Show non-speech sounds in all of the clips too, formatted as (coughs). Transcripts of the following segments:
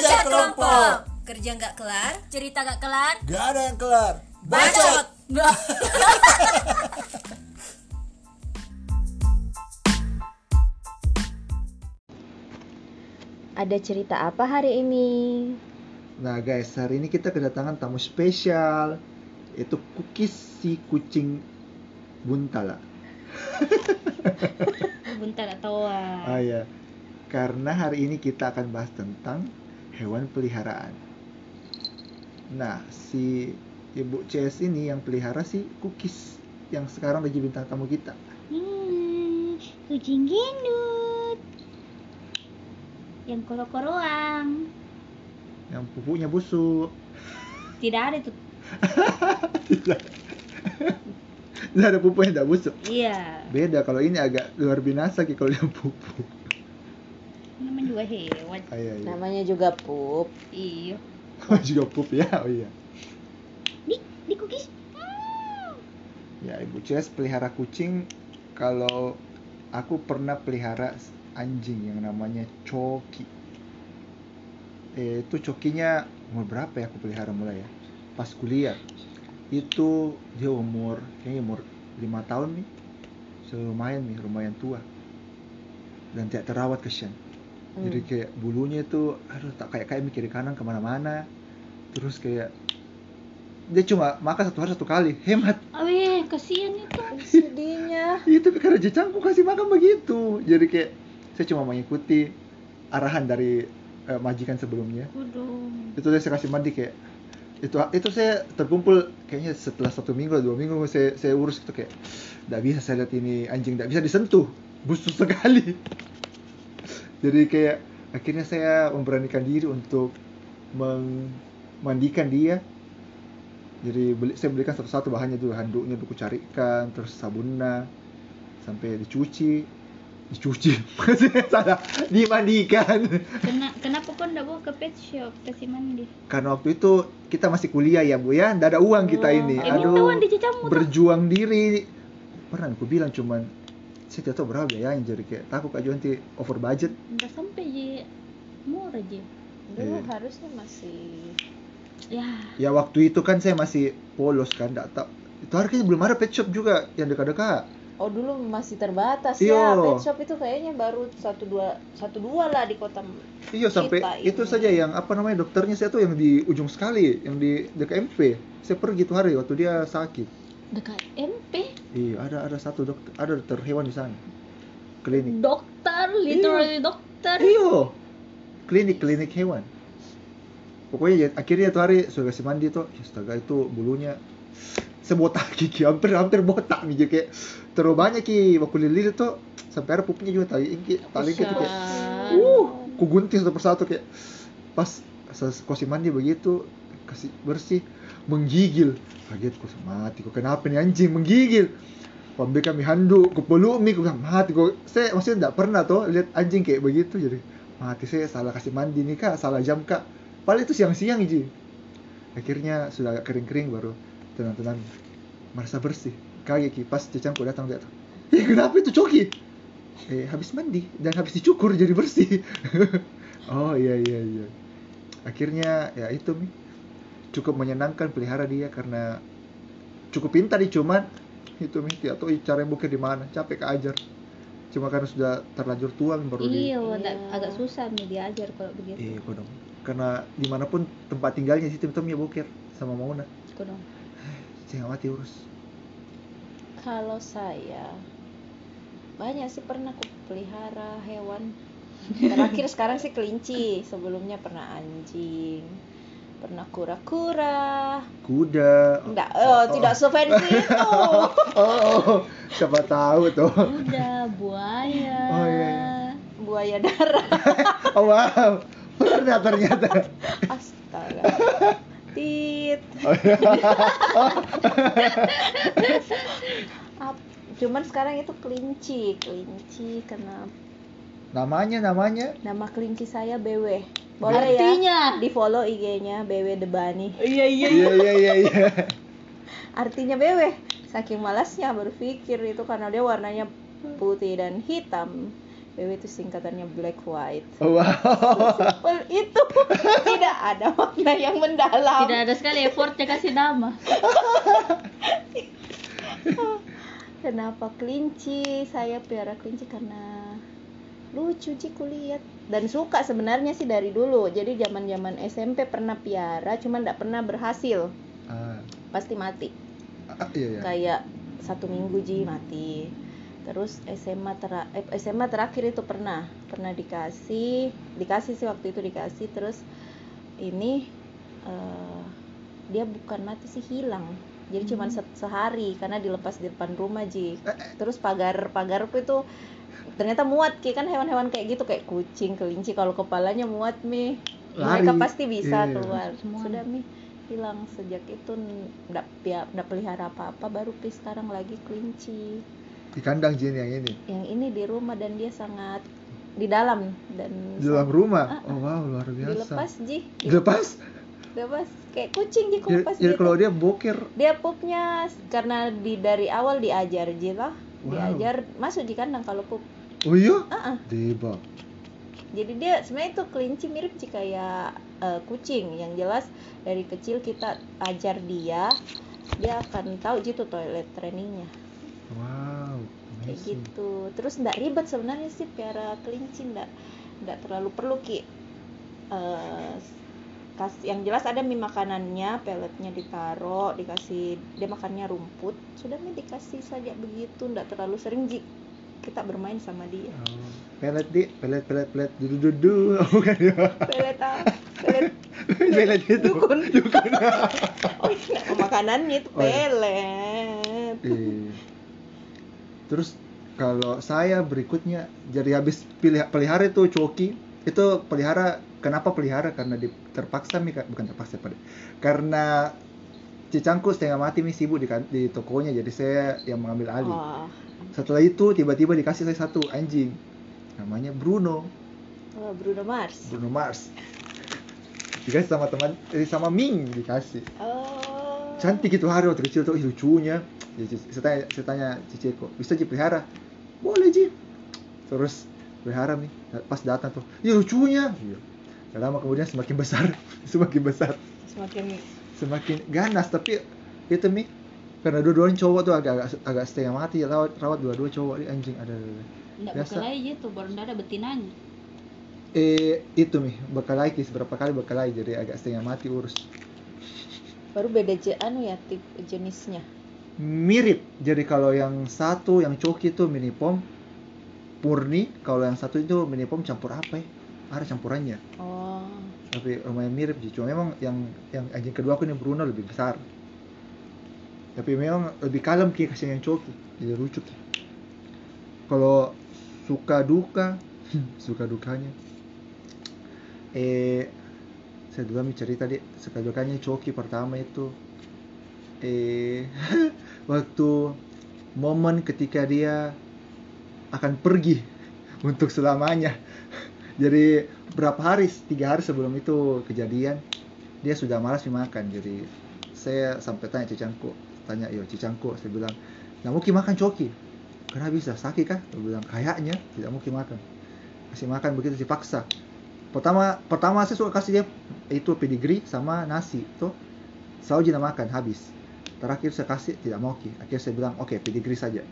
Kerja kelompok. Kerja nggak kelar. Cerita gak kelar? Gak ada yang kelar. Bacot. Nggak. (laughs) Ada cerita apa hari ini? Nah guys, hari ini kita kedatangan tamu spesial. Itu cookies si kucing buntala. (laughs) Bentar atau Ah ya. Karena hari ini kita akan bahas tentang hewan peliharaan. Nah, si Ibu CS ini yang pelihara si cookies yang sekarang lagi bintang tamu kita. Hmm, kucing gendut. Yang koro-koroang. Yang pupuknya busuk. Tidak ada tuh. (laughs) Tidak. Tidak ada pupuk yang tidak busuk. Iya. Beda kalau ini agak luar binasa kalau dia pupuk. Namanya juga hewan. Ah, iya, iya. Namanya juga pup. Iya. Oh, (laughs) juga pup ya. Oh iya. Di, di cookies. Hmm. Ya, Ibu CS pelihara kucing kalau aku pernah pelihara anjing yang namanya Coki. Eh, itu Cokinya umur berapa ya aku pelihara mulai ya? Pas kuliah. Itu dia umur kayaknya umur 5 tahun nih. So, lumayan nih, lumayan tua. Dan tidak terawat kesian. Jadi kayak bulunya itu aduh tak kayak kayak mikir kanan ke mana-mana. Terus kayak dia cuma makan satu hari satu kali, hemat. Aweh, kasihan itu. (laughs) Sedihnya. itu karena jecangku kasih makan begitu jadi kayak saya cuma mengikuti arahan dari eh, majikan sebelumnya Waduh. itu saya kasih mandi kayak itu itu saya terkumpul kayaknya setelah satu minggu atau dua minggu saya saya urus itu kayak tidak bisa saya lihat ini anjing tidak bisa disentuh busuk sekali jadi kayak akhirnya saya memberanikan diri untuk memandikan dia. Jadi beli, saya belikan satu-satu bahannya dulu handuknya dulu carikan terus sabunnya sampai dicuci. Dicuci? (laughs) Salah. Dimandikan. Kena, kenapa kau ndak bawa ke pet shop kasih mandi? karena waktu itu kita masih kuliah ya bu ya. Nggak ada uang kita Oh, ini. Eh, aduh. berjuang diri. Pernah aku bilang cuman saya tidak tahu berapa biayanya jadi kayak takut aja nanti over budget Nggak sampai je murah je. Dulu Iya. harusnya masih Ya, ya waktu itu kan saya masih polos kan nggak tahu itu harganya belum ada pet shop juga yang dekat-dekat Oh dulu masih terbatas Iya. ya. Pet shop itu kayaknya baru satu dua satu dua lah di kota. iya sampai Kita itu ini. saja yang apa namanya dokternya saya tuh yang di ujung sekali yang di DKMP saya pergi tuh hari waktu dia sakit dekat MP. Iya ada ada satu dokter ada dokter hewan di sana. Klinik. Dokter, literally dokter. Iyo, klinik klinik hewan. Pokoknya ya, akhirnya tuh hari sudah kasih mandi tuh, ya, astaga itu bulunya sebotak (laughs) kiki, hampir hampir botak nih kayak terlalu banyak ki. Waktu lilit tuh sampai ada pupuknya juga tali ingki tali gitu kayak. Uh ku gunting satu persatu kayak. Pas kasih mandi begitu kasih bersih menggigil kaget ku mati kok kenapa nih anjing menggigil Pambil kami handuk, ku peluk mi, ku mati kok. Saya maksudnya tidak pernah tuh lihat anjing kayak begitu jadi mati saya salah kasih mandi nih kak, salah jam kak. Paling itu siang-siang ji. Akhirnya sudah agak kering-kering baru tenang-tenang merasa bersih. Kaget ki pas cicangku datang tuh. (laughs) Eh kenapa itu coki? Eh habis mandi dan habis dicukur jadi bersih. (laughs) oh iya iya iya. Akhirnya ya itu mi cukup menyenangkan pelihara dia karena cukup pintar nih cuman itu mi tidak tahu cara yang bukir di mana capek keajar cuma karena sudah terlanjur tua mi baru di Iya, ndak- Iya. agak susah nih diajar kalau begitu. iya kok dong karena di mana pun tempat tinggalnya sih tim ya bukir sama Mauna Kau dong. saya nggak mati urus Kalau saya banyak sih pernah aku pelihara hewan. Terakhir (laughs) sekarang sih kelinci. Sebelumnya pernah anjing. Pernah kura-kura. kuda Enggak, oh, tidak sefancy (laughs) itu. oh, oh, siapa tahu tuh Udah buaya. Oh, iya. Buaya darat. (laughs) oh wow ternyata ternyata Astaga. (laughs) Tit. oh, iya. Cuman sekarang itu kelinci, kelinci karena namanya namanya nama kelinci saya BW. Boleh Artinya? ya? Di follow IG-nya BW Debani. Iya iya. iya iya iya iya Artinya BW. Saking malasnya berpikir itu karena dia warnanya putih dan hitam. BW itu singkatannya black white Oh, wow. Simpel itu tidak ada makna yang mendalam Tidak ada sekali effortnya kasih nama. Kenapa kelinci? Saya piara kelinci karena lucu sih kulihat dan suka sebenarnya sih dari dulu. Jadi zaman-zaman SMP pernah piara, cuman nggak pernah berhasil. Ah, Pasti mati. ah, iya, iya. Kayak satu minggu ji mati. Terus SMA tera eh, SMA terakhir itu pernah pernah dikasih dikasih sih waktu itu dikasih terus ini eh, dia bukan mati sih hilang jadi cuma se- sehari karena dilepas di depan rumah ji terus pagar pagarku itu ternyata muat ki kan hewan-hewan kayak gitu kayak kucing kelinci kalau kepalanya muat mi mereka pasti bisa Iya. keluar Semua. sudah mi hilang sejak itu ndak pia- ndak pelihara apa-apa baru pi sekarang lagi kelinci Di kandang Jin yang ini. yang ini di rumah dan dia sangat di dalam dan Di dalam rumah. Ah, Oh, wow, luar biasa. dilepas ji Dilepas? dilepas kayak kucing di Jadi, kupas jadi gitu kalau dia boker, dia pupnya karena di dari awal diajar ji lah Wow. diajar masuk di kandang kalau pup oh iya? Ah, ah. Deba. jadi dia sebenarnya itu kelinci mirip sih kayak eh, kucing yang jelas dari kecil kita ajar dia dia akan tahu gitu toilet trainingnya Wow, kayak gitu terus ndak ribet sebenarnya sih piara kelinci ndak ndak terlalu perlu ki Eh, kas yang jelas ada mie makanannya peletnya ditaruh dikasih dia makannya rumput sudah mi dikasih saja begitu ndak terlalu sering ji kita bermain sama dia Oh, pelet di, pelet, pelet, pelet, dudu, dudu, oh, bukan ya? pelet apa pelet (laughs) pelet itu. Dukun. (laughs) Dukun. oh nama makanannya itu Oh, iya. pelet Iya. Terus kalau saya berikutnya jadi habis pilih pelihara itu coki itu pelihara kenapa pelihara? Karena di, terpaksa mi bukan terpaksa pada karena cicangku setengah mati mi sibuk di, kan- di tokonya. Jadi saya yang mengambil alih. Oh, setelah itu tiba-tiba dikasih saya satu anjing. Namanya Bruno. Oh, Bruno Mars. Bruno Mars. Dikasih sama teman eh, sama Ming dikasih. Oh. Cantik itu hari waktu kecil tuh. Ih, lucunya. Jadi, saya tanya saya tanya ciciku bisa dipelihara boleh ji. Terus pelihara nih pas datang tuh iya lucunya iya Gak lama kemudian semakin besar (laughs) semakin besar semakin semakin ganas tapi itu mi karena dua-duanya cowok tuh agak agak, agak setengah mati rawat rawat dua-dua cowok Ih, anjing ada ada, ada. Enggak Biasa. bakal aja tuh, baru nggak ada betinanya. eh itu mi bekalai kis berapa kali bekalai jadi agak setengah mati urus baru beda je anu ya tip jenisnya mirip jadi kalau yang satu yang coki itu mini pom murni kalau yang satu itu mini pom campur apa ya? Ada campurannya. Oh. Tapi lumayan mirip sih cuma memang yang yang anjing kedua aku ini Bruno lebih besar. Tapi memang lebih kalem ki kasih yang coki jadi lucu kalau suka duka (laughs) suka dukanya. Eh saya dulu ambil cerita deh suka dukanya coki pertama itu. Eh (laughs) waktu momen ketika dia akan pergi untuk selamanya. Jadi berapa hari? Tiga hari sebelum itu kejadian. Dia sudah malas makan jadi saya sampai tanya cicangku tanya yo cicangku saya bilang nggak mungkin makan coki. Karena bisa sakit kan saya bilang kayaknya tidak mungkin makan. Kasih makan begitu dipaksa. Pertama pertama saya suka kasih dia itu pedigree sama nasi tuh. Selalu tidak makan habis. Terakhir saya kasih tidak mau ki akhirnya saya bilang oke pedigree saja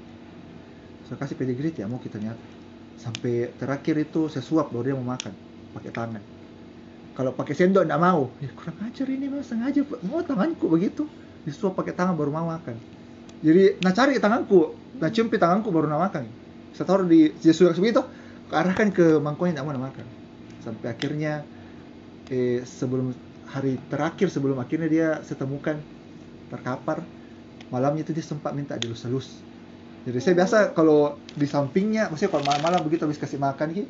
saya kasih pedigree tidak mau ki ternyata sampai terakhir itu saya suap baru dia mau makan pakai tangan. Kalau pakai sendok tidak mau. Ya kurang ajar ini mas. Sengaja mau tanganku begitu. Disuap pakai tangan baru mau makan. Jadi nah cari tanganku nah cium tanganku baru mau makan. Saya taruh di sudah begitu arahkan ke mangkoknya tidak mau makan. Sampai akhirnya eh, sebelum hari terakhir sebelum akhirnya dia saya temukan terkapar. Malamnya itu dia sempat minta dilus-lus jadi saya biasa kalau di sampingnya maksudnya kalau malam-malam begitu habis kasih makan ki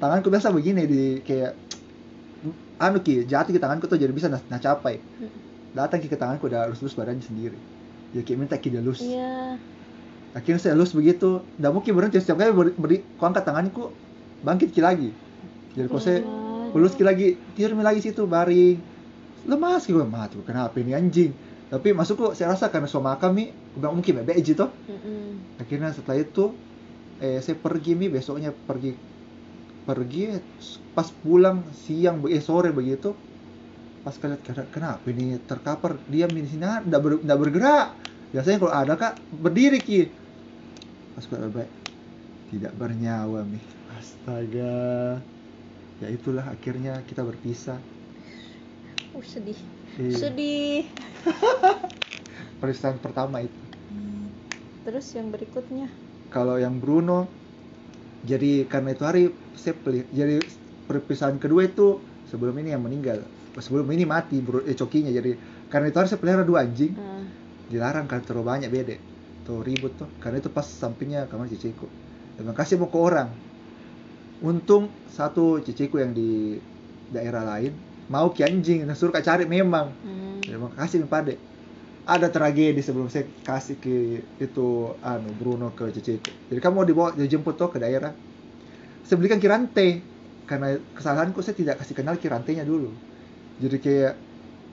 tanganku biasa begini di kayak anu ki jatuh ke tanganku tuh jadi bisa nah, nah capai datang ki ke tanganku udah lus-lus badannya sendiri. Ya kayak minta ki lus iya. Akhirnya saya lus begitu. Nggak mungkin berhenti setiap kali beri, beri ku angkat tanganku bangkit ki lagi. Jadi kalau saya lulus ki lagi tidur lagi situ baring. Lemas ki gue mah tuh kenapa ini anjing tapi masukku saya rasa karena sama kami bilang mungkin bebek aja toh. Mm-mm. akhirnya setelah itu eh saya pergi mi. Besoknya pergi pergi pas pulang siang eh sore begitu pas kalian kenapa ini terkapar? Diam di sini tidak ber, nggak bergerak. Biasanya kalau ada kak berdiri ki. Pas gue baik tidak bernyawa mi. Astaga. Ya itulah akhirnya kita berpisah Uh, sedih. Iya. Sedih. (laughs) peristiwa pertama itu Terus yang berikutnya. kalau yang Bruno jadi karena itu hari saya pilih jadi perpisahan kedua itu sebelum ini yang meninggal sebelum ini mati bro, eh, cokinya jadi karena itu hari saya pelihara dua anjing Hmm. dilarang karena terlalu banyak bede tuh ribut tuh karena itu pas sampingnya kamar ciciku terima kasih mau ke orang untung satu ciciku yang di daerah lain mau ke anjing nah suruh kak cari memang Hmm. terima kasih nih pade ada tragedi sebelum saya kasih ke itu anu Bruno ke ciciku jadi kamu mau dibawa dijemput tuh ke daerah saya belikan kirante karena kesalahanku saya tidak kasih kenal kirantenya dulu jadi kayak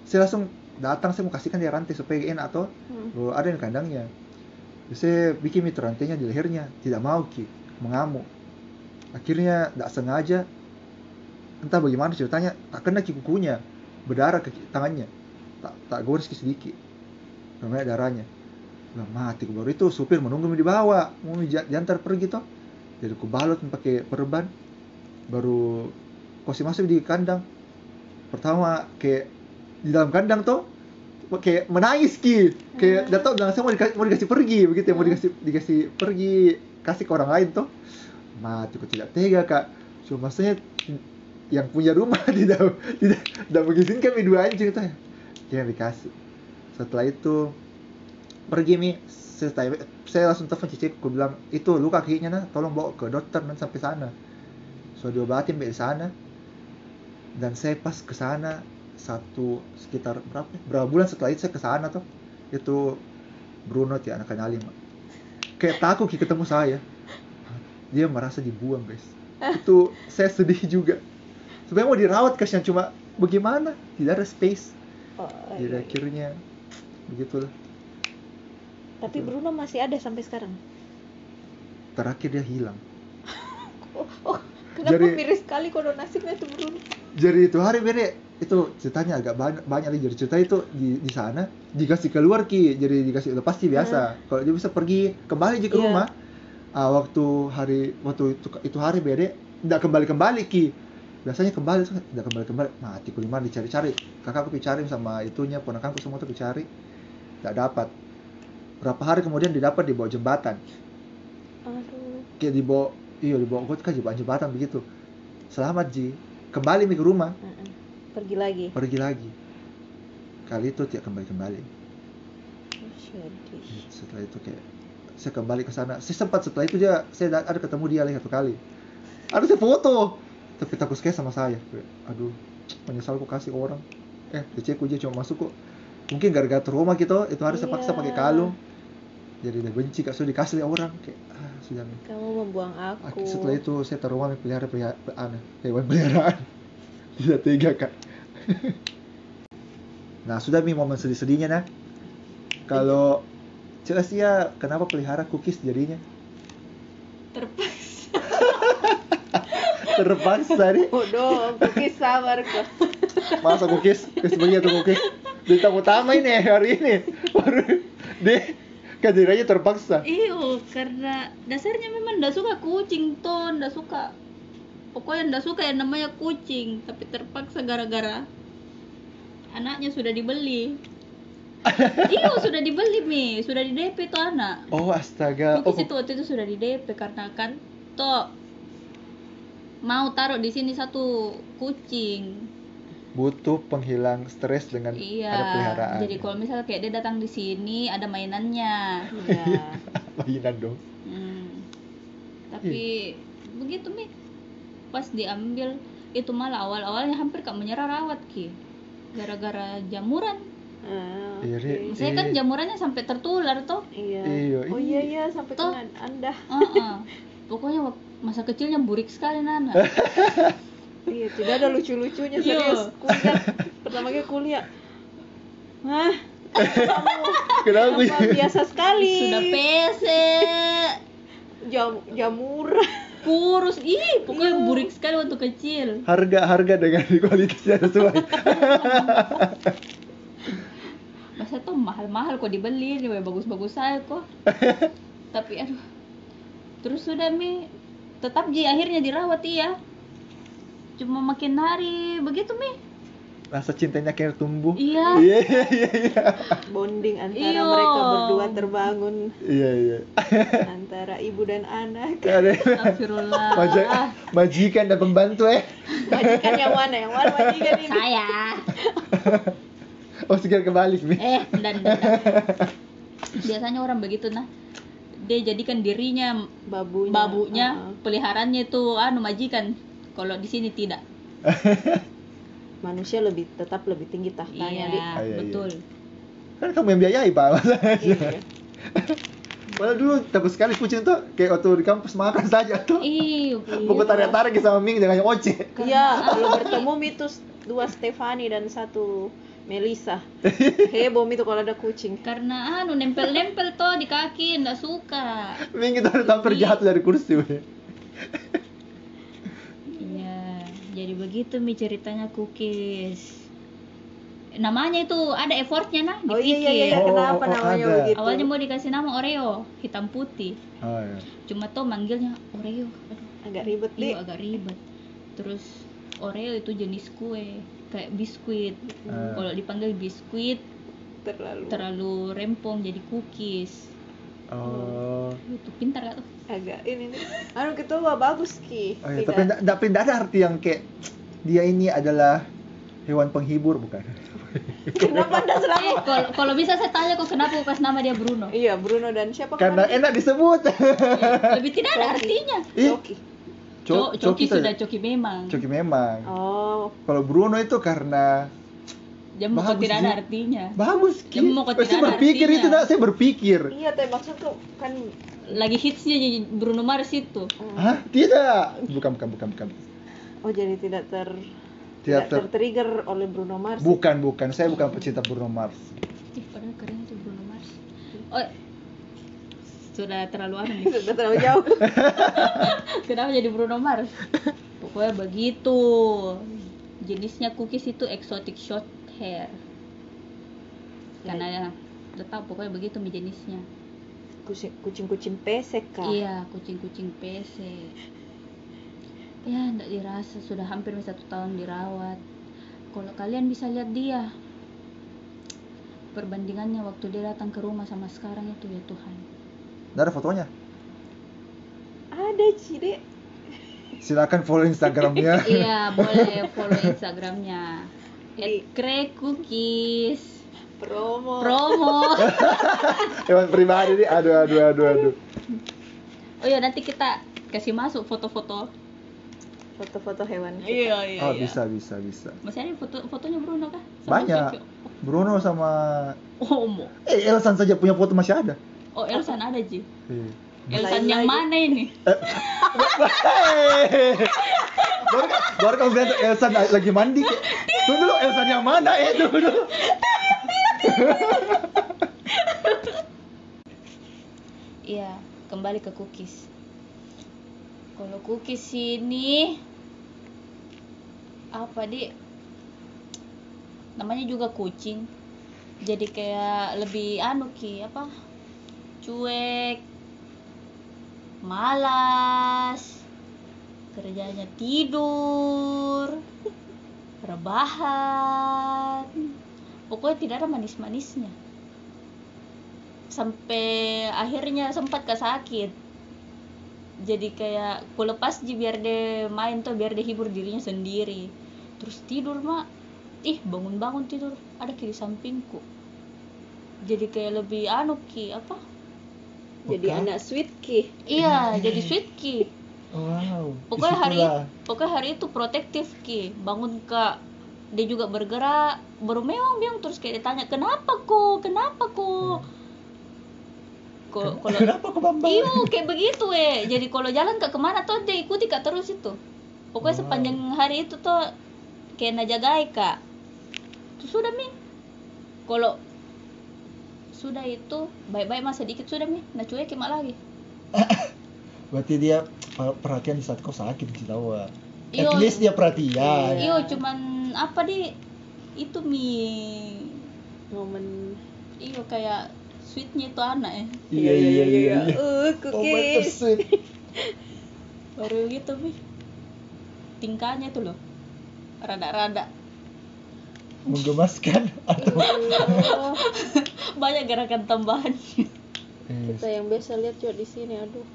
saya langsung datang saya mau kasihkan dia rantai supaya enak atau Hmm. Ada yang kandangnya. Jadi saya bikin itu rantainya di lehernya, tidak mau ki, mengamuk. Akhirnya tidak sengaja, entah bagaimana ceritanya, tak kena ki kukunya, berdarah ke tangannya, tak tak gores ki sedikit, namanya darahnya. Lah mati baru itu supir menunggu di bawah, mau di- diantar pergi toh. Jadi ku balut pakai perban, baru kasih masuk di kandang. Pertama kayak di dalam kandang tuh kayak menangis ki. Kayak udah tau bilang saya mau dikasih, mau dikasih pergi. Begitu ya mau dikasih dikasih pergi kasih ke orang lain tuh mati aku tidak tega kak. Cuma maksudnya yang punya rumah (laughs) tidak tidak tidak mengizinkan mi dua anjing tuh ya dikasih. Setelah itu pergi mi. Saya, saya langsung telepon cici aku bilang itu luka kakinya nah tolong bawa ke dokter dan sampai sana. So diobatin sampai di sana. Dan saya pas ke sana satu sekitar berapa? Berapa bulan setelah itu saya ke sana tuh itu Bruno ya anak lima kayak takut ketemu saya. Dia merasa dibuang guys. (laughs) Itu saya sedih juga sebenarnya mau dirawat kasihan cuma bagaimana? Tidak ada space. Oh, jadi iya. akhirnya begitulah. Tapi Bruno masih ada sampai sekarang. terakhir dia hilang. Oh, (laughs) oh kenapa Jadi- miris sekali kalau nasibnya tuh Bruno? jadi itu hari bere itu ceritanya agak banyak banyak lagi. Jadi cerita itu di di sana dikasih keluar ki. Jadi dikasih udah pasti biasa. Kalau dia bisa pergi kembali ke Iya. rumah. Ah, waktu hari waktu itu, itu hari bere tidak kembali kembali ki biasanya kembali tidak kembali kembali mati kuliman dicari cari kakakku dicari sama itunya ponakanku semua tuh dicari. Tidak dapat. Berapa hari kemudian didapat di bawah jembatan? Aduh. kayak di bawah iya di bawah kan bawah jembatan begitu. Selamat ji. Kembali ke rumah. Pergi lagi. pergi lagi. Kali itu tidak kembali kembali Oh, sedih. setelah itu kayak saya kembali ke sana. Saya sempat setelah itu dia saya da- ada ketemu dia lagi satu kali. Ada saya foto tapi takut sekali sama saya. Kayak, aduh menyesal kok kasih orang. Eh DC ku dia cuma masuk kok. Mungkin gara-gara trauma gitu itu harus saya paksa Iya. pakai kalung. Jadi dia benci kak sudah dikasih orang. Kayak ah sudah nih. Kamu membuang aku. setelah itu saya trauma pelihara pelihara aneh hewan peliharaan. (laughs) Tidak tega kak. (laughs) Nah sudah mi momen sedih-sedihnya nah. Kalau Cek ya kenapa pelihara cookies jadinya? Terpaksa. Terpaksa nih Bodoh, cookies sabar kok. masa cookies cookies begitu cookies bintang utama ini hari ini baru deh kehadirannya terpaksa Iyo, karena dasarnya memang ndak suka kucing tuh, ndak suka. Pokoknya ndak suka yang namanya kucing, tapi terpaksa gara-gara anaknya sudah dibeli. (laughs) iyo, sudah dibeli mi, sudah di DP tuh anak. oh astaga oh, Kukis itu waktu itu sudah di DP karena kan toh mau taruh di sini satu kucing. butuh penghilang stres dengan ada Iya. peliharaan Jadi kalau misalnya kayak dia datang di sini ada mainannya. Iya. (laughs) mainan dong Hmm. Tapi begitu mi pas diambil itu malah awal-awalnya hampir kak menyerah rawat ki gara-gara jamuran Ah, Iya. Ri. saya kan Iya. jamurannya sampai tertular toh Iya. Iya, Oh iya iya sampai Toh. kena Anda. Heeh. (laughs) pokoknya wak- masa kecilnya burik sekali Nana (laughs) Iya, tidak ada lucu-lucunya Iya. serius. Kuliah pertama kali kuliah. Hah? kenapa Apa biasa sekali. sudah pese Jam jamur. kurus ih pokoknya burik sekali waktu kecil harga harga dengan (laughs) kualitasnya sesuai masa tuh mahal-mahal kok dibeli bagus-bagus saya kok (laughs) tapi aduh terus sudah mi tetap ji akhirnya dirawat iya. Cuma makin hari begitu mi. Rasa cintanya kayak tumbuh. Iya. Iya (laughs) iya iya. Iya bonding antara Iyo. mereka berdua terbangun. Iya iya. (laughs) Antara ibu dan anak. Ada Astagfirullah. Maji- majikan dan pembantu eh. Majikan yang mana? Yang mana majikan ini? Saya. (laughs) Oh sekarang kebalik nih eh dan, dan, dan. biasanya orang begitu nah dia jadikan dirinya babunya. babunya Ah, peliharaannya itu anu majikan. Kalau di sini tidak. (laughs) Manusia lebih tetap lebih tinggi tahtanya iya Dik. Ah, iya, iya. betul. Kan kamu yang biayai pak. Iya. (laughs) Padahal dulu takut sekali kucing tuh kayak waktu di kampus makan saja tuh. Ih, (laughs) Buku tarik-tarik sama Ming dengan yang oce Iya, kalau bertemu itu dua Stefani dan satu Melisa. (laughs) Heboh itu kalau ada kucing. karena anu nempel-nempel toh di kaki nggak suka Ming itu hampir jatuh dari kursi iya jadi begitu mi ceritanya cookies namanya itu ada effortnya nah Oh iya iya iya, dipikir. Oh, kenapa oh, namanya ada. begitu? awalnya mau dikasih nama Oreo hitam putih Oh, iya. cuma tuh manggilnya Oreo aduh agak ribet nih. iya agak ribet terus Oreo itu jenis kue kayak biskuit Ah. kalau dipanggil biskuit Terlalu terlalu rempong jadi cookies Oh, itu pintar gak tuh agak ini nih. Anu ketua bagus ki. oh iya. Tapi enggak tapi enggak ada arti yang kayak dia ini adalah hewan penghibur bukan? (laughs) Kenapa anda (laughs) selalu? Eh, kalau kalau bisa saya tanya kok kenapa kok kasih nama dia Bruno? Iya Bruno dan siapa Karena kemarin? enak disebut. Lebih tidak ada artinya. Ih, Coki. Co- coki saja. sudah coki memang. Coki memang. Oh, Kalau Bruno itu karena Jam kok Bagus tidak ada artinya. bagus Ki. Ya, mau kok saya tidak ada berpikir artinya. itu nak saya berpikir. iya tapi maksudku kan Lagi hitsnya jadi Bruno Mars itu. Hah? Tidak. Bukan bukan bukan bukan. oh jadi tidak ter Tidak ter- tertrigger oleh Bruno Mars. Bukan bukan. Saya bukan pecinta Bruno Mars. Ih, padahal keren itu Bruno Mars. Oh, sudah terlalu nih. (laughs) Sudah terlalu jauh. (laughs) Kenapa jadi Bruno Mars? Pokoknya begitu. Jenisnya cookies itu exotic short hair. Karena udah tahu pokoknya begitu mi jenisnya. Kucing kucing-kucing pesek kah? Iya, kucing-kucing PC. Ya, enggak dirasa sudah hampir satu tahun dirawat. Kalau kalian bisa lihat dia, perbandingannya waktu dia datang ke rumah sama sekarang itu ya Tuhan. Nggak ada fotonya. Ada Cide. Silakan follow Instagramnya. (laughs) iya, boleh (laughs) follow Instagramnya. At Cookies. Promo. Promo. (laughs) Hewan pribadi nih. Aduh aduh aduh aduh. Oh ya, nanti kita kasih masuk foto-foto. Foto-foto hewan. kita. Iya, iya, Oh bisa bisa bisa. Masih ada foto fotonya Bruno kah? Sama Banyak. Bruno sama Oh, mo. eh Elsan saja punya foto masih ada. Oh, Elsan ada, Ji. Iya. Elsan yang mana ini? baru, baru kamu bilang Elsan lagi mandi Tunggu dulu Elsan yang mana eh tunggu dulu Iya, kembali ke cookies. Kalau cookies ini apa di namanya juga kucing. Jadi kayak lebih anu ki apa? Cuek, malas, kerjanya tidur, rebahan. Pokoknya tidak ada manis-manisnya. Sampai akhirnya sempat ke sakit. Jadi kayak ku lepas ji biar dia main tuh biar dia hibur dirinya sendiri. Terus tidur mak. Ih bangun bangun tidur. Ada ki di sampingku. Jadi kayak lebih anu ki apa Jadi anak sweet ki. iya jadi sweet ki wow pokoknya hari pokoknya hari itu protektif ki bangun kak dia juga bergerak baru meong biang terus kayak ditanya kenapa kok kenapa kok kok kalau kenapa kau bambang Iyo kayak begitu eh. Jadi kalau jalan ke ke mana tuh dia ikuti kak terus itu. Pokoknya Wow. sepanjang hari itu tuh kayak najagai kak. Tuh sudah mi. Kalau sudah itu baik-baik masa sedikit sudah mi. Nah cuek mak lagi. (coughs) berarti dia per- perhatian di saat kau sakit di tahu Iyo. at least dia perhatian. Iyo cuman apa di? Itu mi. Momen iyo kayak sweetnya itu anak ya. Iya iya iya iya. Uh oh my cookies sweet. (laughs) Baru gitu mi. Tingkahnya tuh loh. Rada-rada menggemaskan (laughs) atau (laughs) banyak gerakan tambahan. Kita yang biasa lihat juga di sini aduh.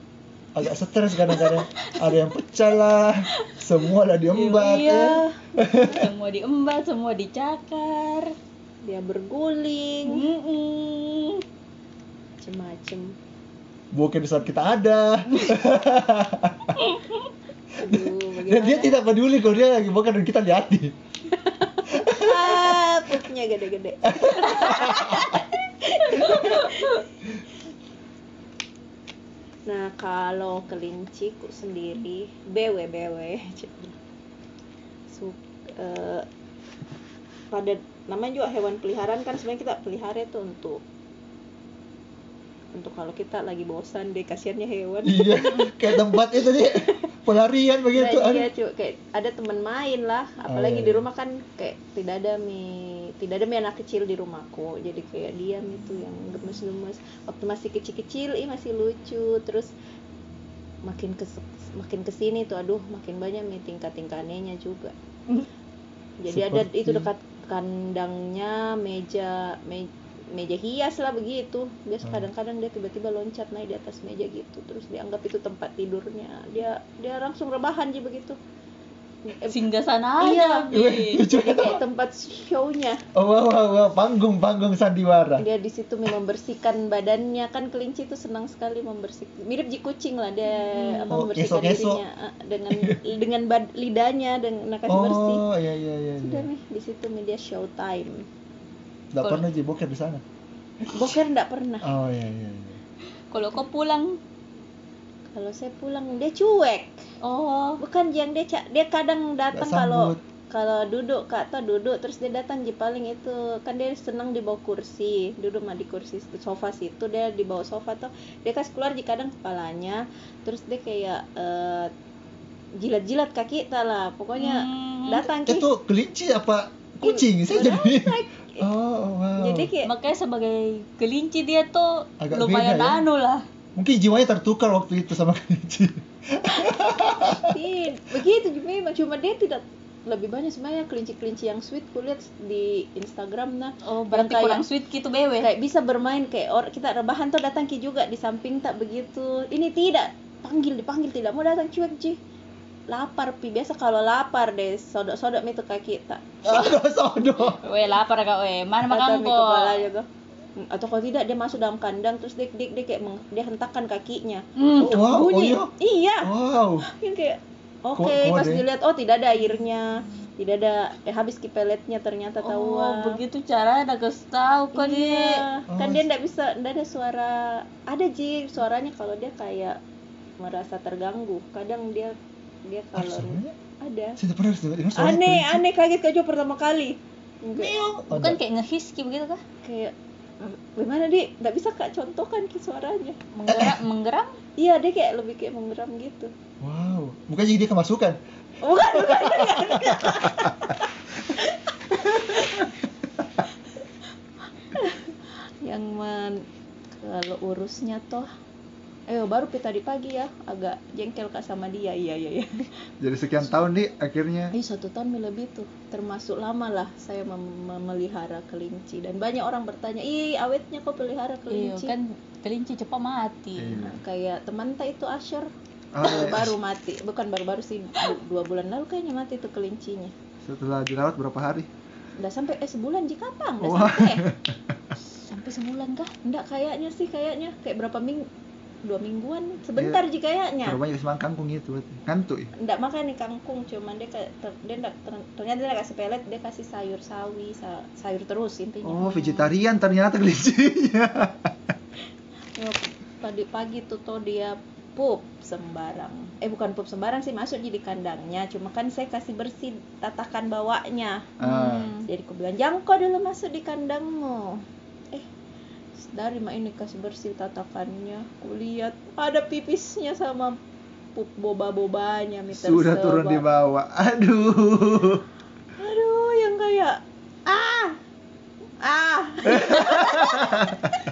Agak stres kadang-kadang. Ada yang pecah lah. Semua lah diembat iya. (laughs) semua diembat semua dicakar. Dia berguling. Mm-mm. macem-macem. Bukan di saat kita ada. Aduh dan dia tidak peduli kalau dia lagi bukan dan kita lihatin pupnya gede-gede. Nah kalau kelinciku sendiri bw bw Su- eh, pada namanya juga hewan peliharaan kan sebenarnya kita pelihara itu untuk untuk kalau kita lagi bosan deh kasihannya hewan. Iya (laughs) kayak tempat itu nih pelarian begitu Nah, ada iya cuy kayak ada teman main lah. Apalagi iya, di iya. rumah kan kayak tidak ada mi tidak ada mi anak kecil di rumahku. Jadi kayak diam itu yang gemes-gemes. Waktu masih kecil-kecil ih masih lucu. Terus makin ke makin ke sini tuh aduh makin banyak mi tingkat-tingkatannya juga. (laughs) Jadi ada Seperti- itu dekat kandangnya meja me- meja hias lah begitu. Biasa Hmm. kadang-kadang dia tiba-tiba loncat naik di atas meja gitu terus dianggap itu tempat tidurnya. Dia dia langsung rebahan aja begitu. Eh, singgah sana Iya. aja lucu jadi kayak tempat show-nya. Oh wow, wow, wow. panggung panggung sandiwara. Dia di situ membersihkan badannya. Kan kelinci itu senang sekali membersihkan mirip ji kucing lah dia apa Oh, membersihkan kesok-kesok. dirinya eh, dengan dengan bad- lidahnya dengan kasih bersih. oh iya iya iya sudah iya. mi di situ mi dia show time nggak pernah jadi boker di sana. Boker enggak pernah. Oh iya iya iya. Kalau kau pulang kalau saya pulang dia cuek. Oh. Bukan yang dia dia kadang datang Nggak kalau kalau duduk kak atau duduk terus dia datang di paling itu kan dia senang di bawah kursi duduk mah di kursi sofa situ dia di bawah sofa tuh dia kasih keluar di kadang kepalanya terus dia kayak eh, jilat-jilat kaki tak lah pokoknya Hmm. datang itu kelinci apa kucing? Saya jadi oh wow. Jadi kayak makanya sebagai kelinci dia tuh Agak lumayan beda ya. anu lah. Mungkin jiwanya tertukar waktu itu sama (laughs) kelinci. Ih, begitu juga memang. Cuma dia tidak lebih banyak sebenarnya kelinci-kelinci yang sweet. Kulihat di Instagram nah oh berarti kayak- kurang sweet gitu bewe. kayak bisa bermain kayak orang kita rebahan tuh datang ki juga di samping tak begitu. Ini tidak panggil dipanggil tidak mau datang cuek ji lapar pi. Biasa kalau lapar deh sodok-sodok itu kaki tak sodo sodo (laughs) we lapar kak we mana makan kok atau kalau tidak dia masuk dalam kandang terus dia dia, dia kayak meng- dia hentakkan kakinya. Hmm. Oh, wow oh bunyi. iya iya. Wow. (laughs) Yang kayak oke Ko- pas dilihat oh tidak ada airnya. Tidak ada eh habis ki peletnya ternyata tahu oh begitu cara ada kasih tahu kok dia Iya, kan Oh. dia ndak bisa ndak ada suara. Ada ji suaranya kalau dia kayak merasa terganggu. Kadang dia dia kalau sebenarnya ada. Saya tidak pernah dengar suara aneh kelinci. aneh kaget Jo pertama kali. Kayak- Oh, bukan enggak. kayak ngehiski begitu kah? Kayak "Hmm, gimana di ndak bisa kak contohkan ki suaranya. Menggerak (laughs) menggeram? Iya dia kayak lebih kayak menggeram gitu. Wow bukan jadi dia kemasukan? Bukan bukan (laughs) yang men kalau urusnya toh eh baru tadi pagi ya. Agak jengkel kak sama dia. Iya iya iya. (laughs) Jadi sekian tahun nih akhirnya. Ih, satu tahun lebih tuh. Termasuk lama lah saya mem- memelihara kelinci. Dan banyak orang bertanya ih awetnya kok pelihara iya kelinci kan kelinci cepat mati. Iya. Nah, kayak teman tak itu Asher. Ah, iya. baru mati. Bukan baru-baru sih du- dua bulan lalu kayaknya mati tuh kelincinya. Setelah dirawat berapa hari? Udah sampai eh sebulan jika udah Wah. sampai. (laughs) Sampai sebulan kah? Enggak kayaknya sih kayaknya. Kayak berapa minggu dua mingguan. Sebentar Iya. jika kayaknya banyak semang kangkung itu ngantuk ya? Enggak makan nih kangkung cuman dia kayak ter- dia enggak ter- ternyata dia kasih pelet dia kasih sayur sawi sa- sayur terus intinya. Oh vegetarian ternyata kelincinya. (laughs) Ya, tadi pagi tuh toh dia pup sembarang. Eh bukan pup sembarang sih masuk jadi kandangnya. Cuma kan saya kasih bersih tatakan bawahnya. Ah. jadi aku bilang jangan kau dulu masuk di kandangmu dari mak ini kasih bersih tatakannya kulihat ada pipisnya sama pup boba-bobanya mi Sudah tersebar. turun di bawah. Aduh. aduh yang kayak ah ah (laughs)